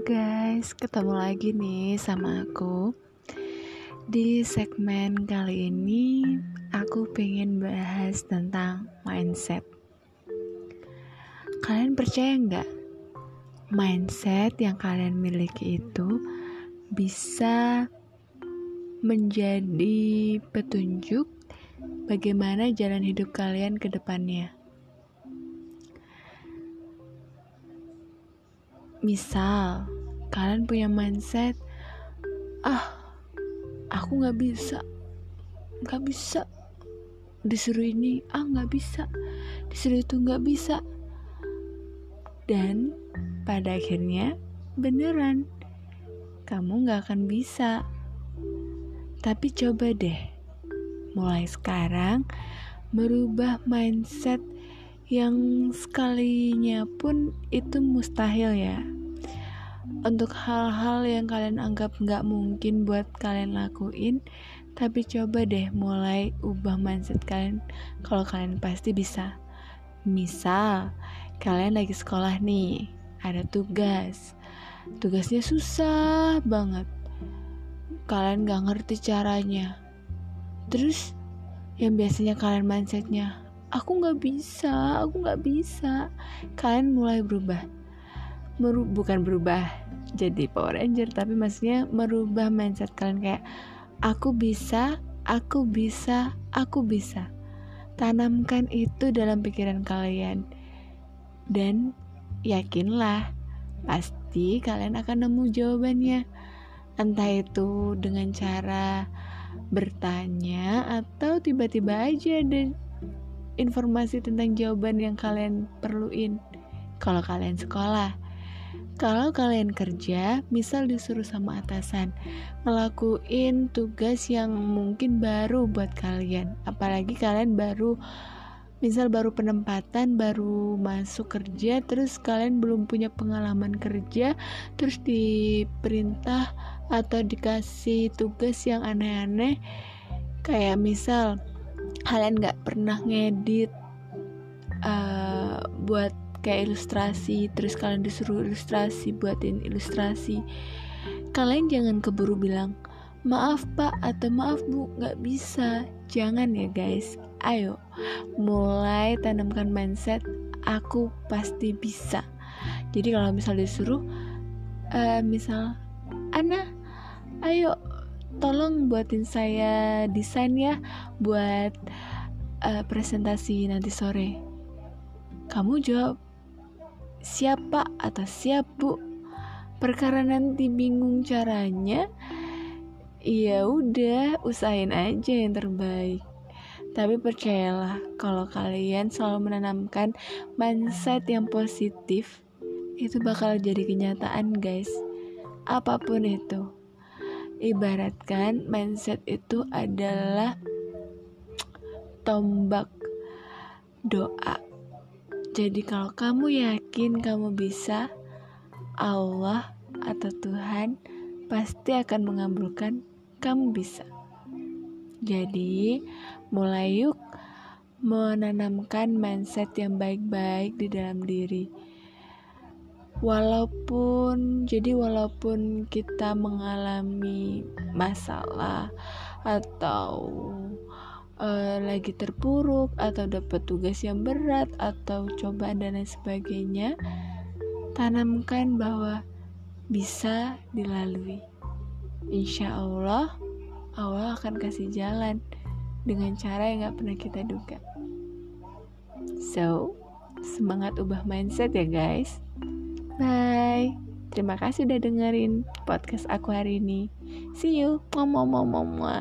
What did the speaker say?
Guys, ketemu lagi nih sama aku Di segmen kali ini aku pengen bahas tentang mindset Kalian percaya nggak? Mindset yang kalian miliki itu bisa menjadi petunjuk bagaimana jalan hidup kalian ke depannya. Misal, kalian punya mindset, ah, aku nggak bisa, nggak bisa, disuruh ini, ah nggak bisa, disuruh itu nggak bisa, dan pada akhirnya beneran, kamu nggak akan bisa. Tapi coba deh, mulai sekarang merubah mindset yang sekalinya pun itu mustahil ya. Untuk hal-hal yang kalian anggap nggak mungkin buat kalian lakuin tapi coba deh mulai ubah mindset kalian kalau kalian pasti bisa. Misal kalian lagi sekolah nih ada tugas. Tugasnya susah banget. Kalian gak ngerti caranya. Terus yang biasanya kalian mindsetnya aku nggak bisa aku nggak bisa. Kalian mulai berubah. Meru bukan berubah jadi Power Ranger tapi maksudnya merubah mindset kalian kayak aku bisa aku bisa aku bisa. Tanamkan itu dalam pikiran kalian. Dan yakinlah pasti kalian akan nemu jawabannya. Entah itu dengan cara bertanya atau tiba-tiba aja dan informasi tentang jawaban yang kalian perluin. Kalau kalian sekolah. Kalau kalian kerja, misal disuruh sama atasan ngelakuin tugas yang mungkin baru buat kalian, apalagi kalian baru misal baru penempatan, baru masuk kerja, terus kalian belum punya pengalaman kerja, terus diperintah atau dikasih tugas yang aneh-aneh, kayak misal kalian nggak pernah ngedit uh, buat kayak ilustrasi terus kalian disuruh ilustrasi buatin ilustrasi. Kalian jangan keburu bilang maaf pak atau maaf bu nggak bisa. Jangan ya guys. Ayo mulai tanamkan mindset aku pasti bisa. Jadi kalau misal disuruh uh, misal Ana ayo tolong buatin saya desain ya buat uh, presentasi nanti sore. Kamu jawab, siapa atau siap bu? Perkara nanti bingung caranya, ya udah usahain aja yang terbaik. Tapi percayalah, kalau kalian selalu menanamkan mindset yang positif, itu bakal jadi kenyataan, guys. Apa pun itu ibaratkan mindset itu adalah tombak doa. Jadi kalau kamu yakin kamu bisa, Allah atau Tuhan pasti akan mengabulkan kamu bisa. Jadi, mulai yuk menanamkan mindset yang baik-baik di dalam diri walaupun jadi walaupun kita mengalami masalah atau uh, lagi terpuruk atau dapat tugas yang berat atau cobaan dan lain sebagainya tanamkan bahwa bisa dilalui. Insya Allah Allah akan kasih jalan dengan cara yang gak pernah kita duga. So semangat ubah mindset ya guys Bye. Terima kasih udah dengerin podcast aku hari ini. See you. Mama mama mama.